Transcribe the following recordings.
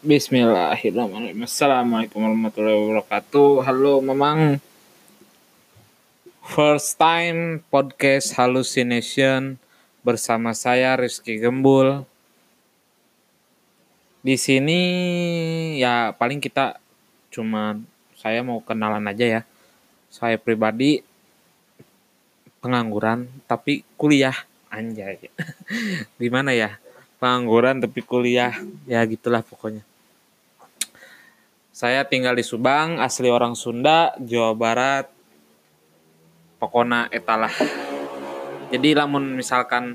Bismillahirrahmanirrahim. Assalamualaikum warahmatullahi wabarakatuh. Halo, Mamang. First time podcast hallucination bersama saya Rizky Gembul. Di sini ya paling kita cuman saya mau kenalan aja ya. Saya pribadi pengangguran tapi kuliah anjay. Gimana ya? Pengangguran tapi kuliah ya gitulah pokoknya. Saya tinggal di Subang, asli orang Sunda, Jawa Barat. Pokoknya etalah. Jadi lamun misalkan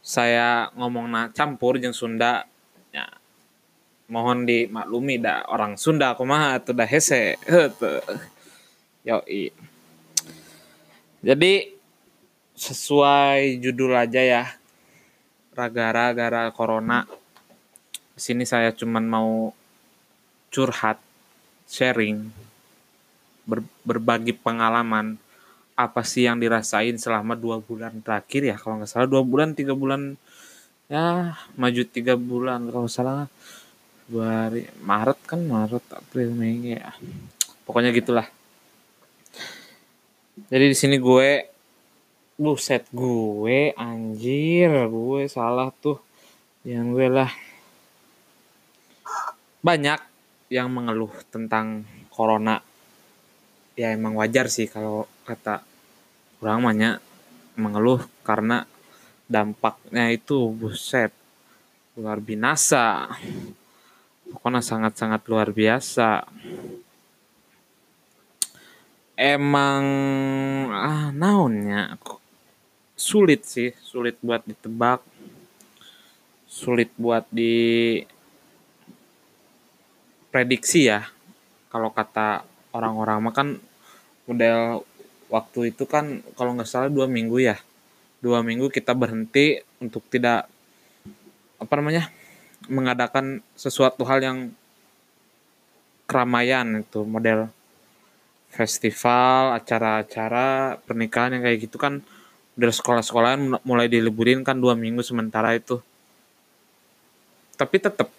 saya ngomong na campur jeung Sunda ya mohon dimaklumi dah orang Sunda kumaha atuh dah hese Yo i. Jadi sesuai judul aja ya. Gara-gara corona. Di sini saya cuman mau curhat, sharing, ber, berbagi pengalaman apa sih yang dirasain selama dua bulan terakhir ya kalau nggak salah dua bulan tiga bulan ya maju tiga bulan kalau salah hari Maret kan Maret April Mei ya pokoknya gitulah jadi di sini gue buset gue anjir gue salah tuh. Yang gue lah. Banyak yang mengeluh tentang corona. Ya emang wajar sih kalau kata orang banyak mengeluh karena dampaknya itu buset luar binasa. Pokoknya sangat-sangat luar biasa. Emang ah naonnya sulit sih sulit buat ditebak sulit buat di prediksi ya. Kalau kata orang-orang mah kan model waktu itu kan kalau nggak salah dua minggu ya. Dua minggu kita berhenti untuk tidak apa namanya mengadakan sesuatu hal yang keramaian itu model festival acara-acara pernikahan yang kayak gitu kan dari sekolah-sekolahan mulai diliburin kan dua minggu sementara itu. Tapi tetap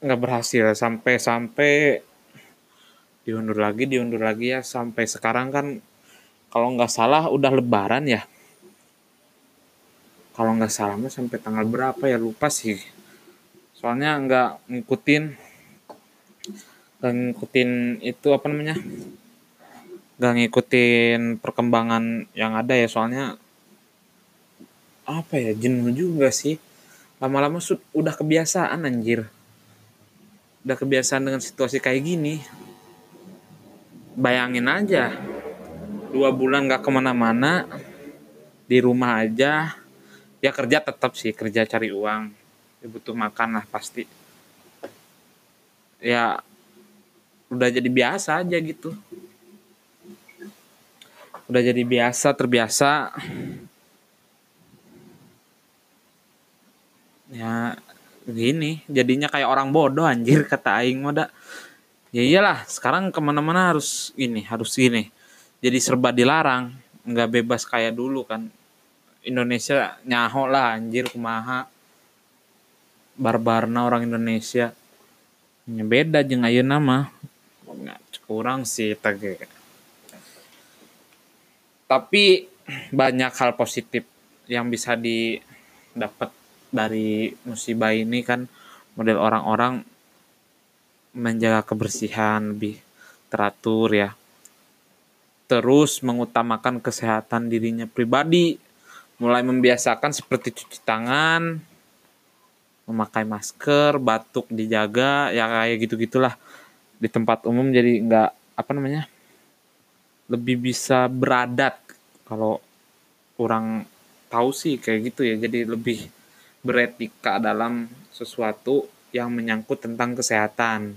nggak berhasil. Sampai sampai diundur lagi diundur lagi ya. Sampai sekarang kan kalau nggak salah udah lebaran ya. Kalau nggak salah mah sampai tanggal berapa ya? Lupa sih. Soalnya nggak ngikutin nggak ngikutin itu apa namanya? Nggak ngikutin perkembangan yang ada ya. Soalnya apa ya jenuh juga sih. Lama-lama udah kebiasaan anjir. Udah kebiasaan dengan situasi kayak gini. Bayangin aja dua bulan gak ke mana-mana di rumah aja. Ya kerja tetap sih kerja cari uang. Ya butuh makan lah pasti. Ya udah jadi biasa aja gitu. Udah jadi biasa terbiasa ya gini jadinya kayak orang bodoh anjir kata aing mah ya iyalah sekarang ke mana-mana harus ini harus gini. Jadi serba dilarang nggak bebas kayak dulu kan. Indonesia nyaho lah anjir kumaha. Barbarna orang Indonesia. Ya beda jeng ayo nama kurang sih tage tapi banyak hal positif yang bisa didapat dari musibah ini kan model orang-orang menjaga kebersihan lebih teratur ya. Terus mengutamakan kesehatan dirinya pribadi. Mulai membiasakan seperti cuci tangan memakai masker batuk dijaga ya kayak gitu gitulah di tempat umum jadi nggak apa namanya lebih bisa beradat. Kalau orang tahu sih kayak gitu ya jadi lebih beretika dalam sesuatu yang menyangkut tentang kesehatan.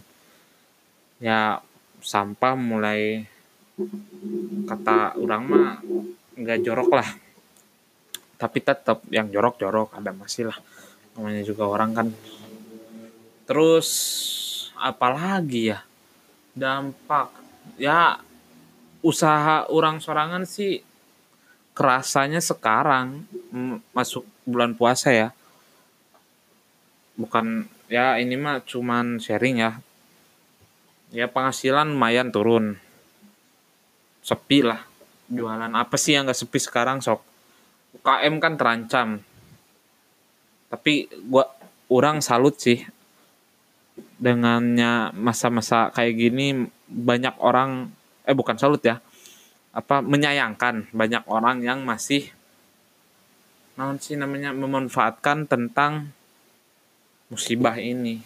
Ya sampah mulai kata orang mah nggak jorok lah. Tapi tetap yang jorok-jorok ada masih lah. Namanya juga orang kan. Terus apalagi ya dampak ya usaha orang sorangan sih kerasanya sekarang masuk bulan puasa ya bukan ya ini mah cuman sharing ya. Ya penghasilan lumayan turun. Sepi lah jualan. Apa sih yang gak sepi sekarang sok? UKM kan terancam. Tapi gua orang salut sih. Dengannya masa-masa kayak gini banyak orang eh bukan salut ya. Apa menyayangkan banyak orang yang masih naon sih namanya memanfaatkan tentang musibah ini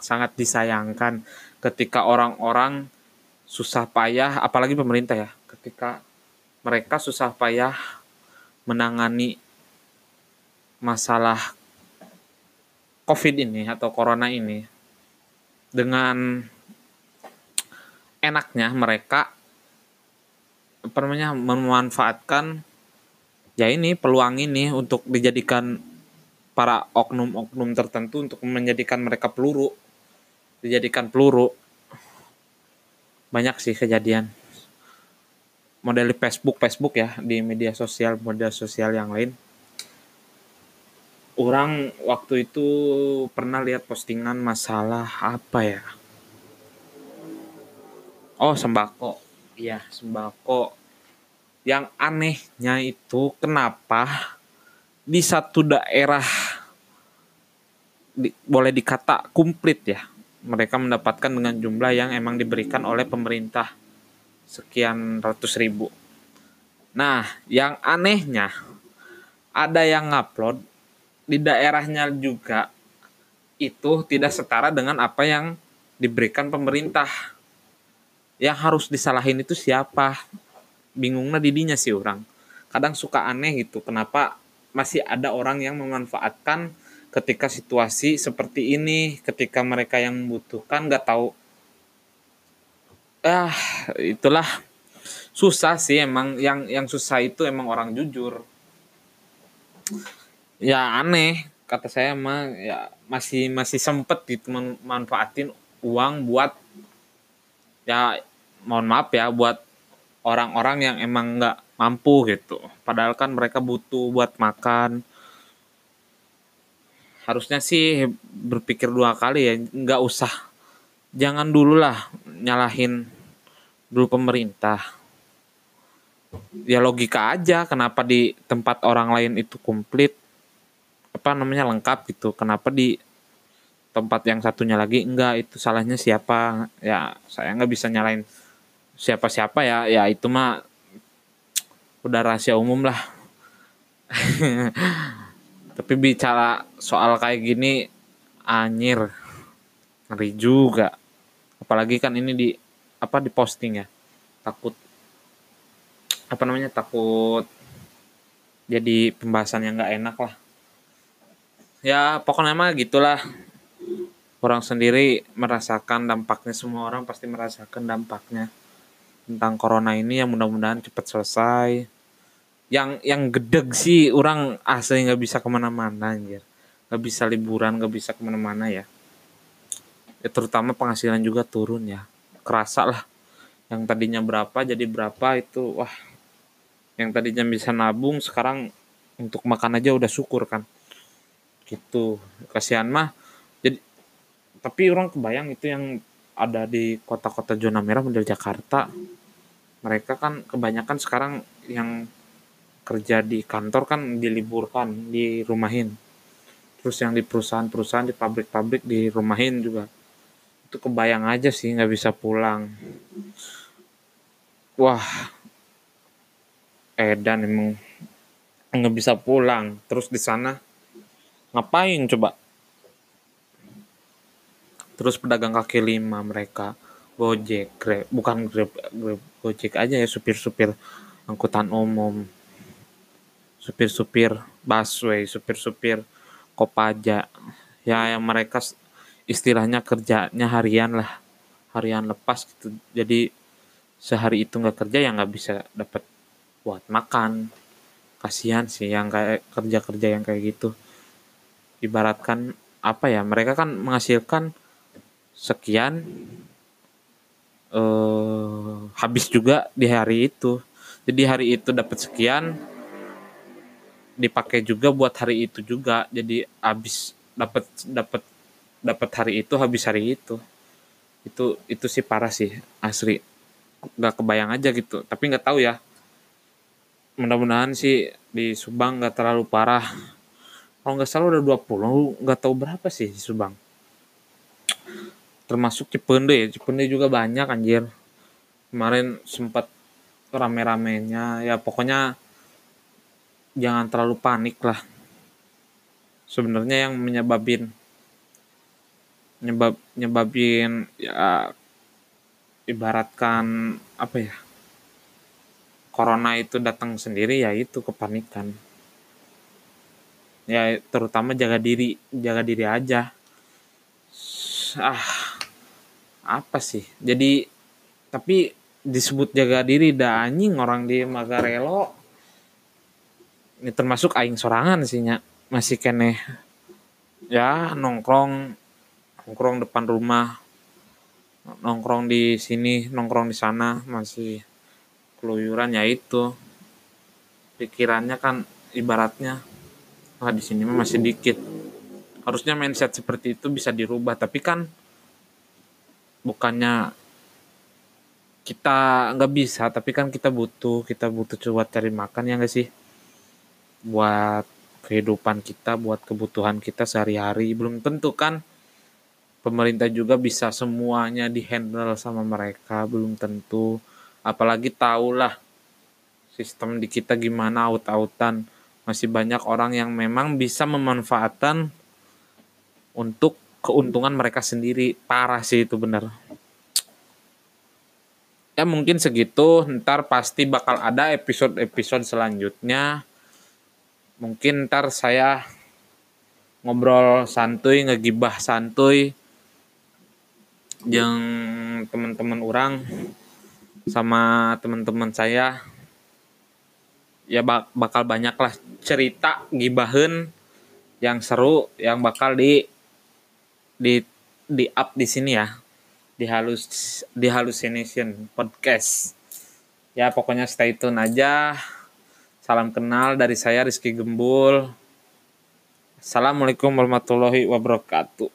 sangat disayangkan ketika orang-orang susah payah apalagi pemerintah ya ketika mereka susah payah menangani masalah covid ini atau corona ini dengan enaknya mereka apa namanya memanfaatkan ya ini peluang ini untuk dijadikan para oknum-oknum tertentu untuk menjadikan mereka peluru. Dijadikan peluru. Banyak sih kejadian. Model di Facebook Facebook ya di media sosial media sosial yang lain. Orang waktu itu pernah lihat postingan masalah apa ya? Oh sembako. Ya sembako. Yang anehnya itu kenapa di satu daerah di, boleh dikata komplit ya. Mereka mendapatkan dengan jumlah yang emang diberikan oleh pemerintah sekian ratus ribu. Nah yang anehnya ada yang ngupload di daerahnya juga itu tidak setara dengan apa yang diberikan pemerintah. Yang harus disalahin itu siapa? Bingungnya didinya sih orang. Kadang suka aneh gitu kenapa masih ada orang yang memanfaatkan ketika situasi seperti ini ketika mereka yang membutuhkan nggak tahu ah itulah susah sih emang yang yang susah itu emang orang jujur ya aneh kata saya mah ya masih masih sempet gitu memanfaatin uang buat ya mohon maaf ya buat orang-orang yang emang nggak mampu gitu. Padahal kan mereka butuh buat makan. Harusnya sih berpikir dua kali ya, nggak usah. Jangan dulu lah nyalahin dulu pemerintah. Ya logika aja kenapa di tempat orang lain itu komplit apa namanya lengkap gitu. Kenapa di tempat yang satunya lagi enggak itu salahnya siapa? Ya saya nggak bisa nyalain siapa-siapa ya ya itu mah udah rahasia umum lah tapi bicara soal kayak gini anjir ngeri juga. Apalagi kan ini di apa di posting ya. Takut apa namanya takut jadi pembahasan yang nggak enak lah. Ya pokoknya mah gitulah. Orang sendiri merasakan dampaknya semua orang pasti merasakan dampaknya tentang corona ini yang mudah-mudahan cepat selesai yang yang gedeg sih orang asli nggak bisa ke mana-mana anjir. Nggak bisa liburan nggak bisa ke mana-mana ya. ya terutama penghasilan juga turun ya. Kerasa lah. Yang tadinya berapa jadi berapa itu wah. Yang tadinya bisa nabung sekarang untuk makan aja udah syukur kan. Gitu. Kasihan mah jadi tapi orang kebayang itu yang ada di kota-kota zona merah model Jakarta. Mereka kan kebanyakan sekarang yang kerja di kantor kan diliburkan di rumahin terus yang di perusahaan-perusahaan di pabrik-pabrik di rumahin juga. Itu kebayang aja sih nggak bisa pulang. Wah edan emang. Nggak bisa pulang. Terus di sana ngapain coba? Terus pedagang kaki lima mereka Gojek, bukan Grab, Grab, Gojek aja ya supir-supir angkutan umum, supir-supir busway, supir-supir kopaja, ya yang mereka istilahnya kerjanya harian lah, harian lepas gitu. Jadi sehari itu nggak kerja ya nggak bisa dapat buat makan. Kasihan sih yang kayak kerja-kerja yang kayak gitu. Ibaratkan apa ya, mereka kan menghasilkan sekian uh, habis juga di hari itu jadi hari itu dapat sekian dipakai juga buat hari itu juga. Jadi habis dapat dapat dapat hari itu habis hari itu. Itu itu sih parah sih asli nggak kebayang aja gitu. Tapi nggak tahu ya. Mudah-mudahan sih di Subang nggak terlalu parah. Kalau nggak salah udah 20 nggak tahu berapa sih di Subang. Termasuk Cipende ya Cipende juga banyak anjir. Kemarin sempat rame-ramenya. Ya pokoknya jangan terlalu panik lah. Sebenarnya yang menyebabin nyebab nyebabin ya ibaratkan apa ya corona itu datang sendiri ya itu kepanikan. Ya terutama jaga diri jaga diri aja. Ah apa sih? Jadi tapi disebut jaga diri dah anjing orang di Magarelo ini termasuk aing sorangan sih nya. Masih kene ya nongkrong nongkrong depan rumah nongkrong di sini nongkrong di sana masih keluyuran ya itu. Pikirannya kan ibaratnya ah di sini masih dikit. Harusnya mindset seperti itu bisa dirubah tapi kan bukannya kita nggak bisa tapi kan kita butuh kita butuh coba cari makan ya nggak sih buat kehidupan kita buat kebutuhan kita sehari-hari. Belum tentu kan pemerintah juga bisa semuanya dihandle sama mereka belum tentu. Apalagi tahulah sistem di kita gimana out-outan. Masih banyak orang yang memang bisa memanfaatkan untuk keuntungan mereka sendiri. Parah sih itu benar ya mungkin segitu ntar pasti bakal ada episode-episode selanjutnya mungkin ntar saya ngobrol santuy ngegibah santuy yang teman-teman orang sama teman-teman saya. Ya bak bakal banyak lah cerita gibahin yang seru yang bakal di di di up di sini ya. Di halus di hallucination podcast. Ya pokoknya stay tune aja salam kenal dari saya Rizky Gembul. Assalamualaikum warahmatullahi wabarakatuh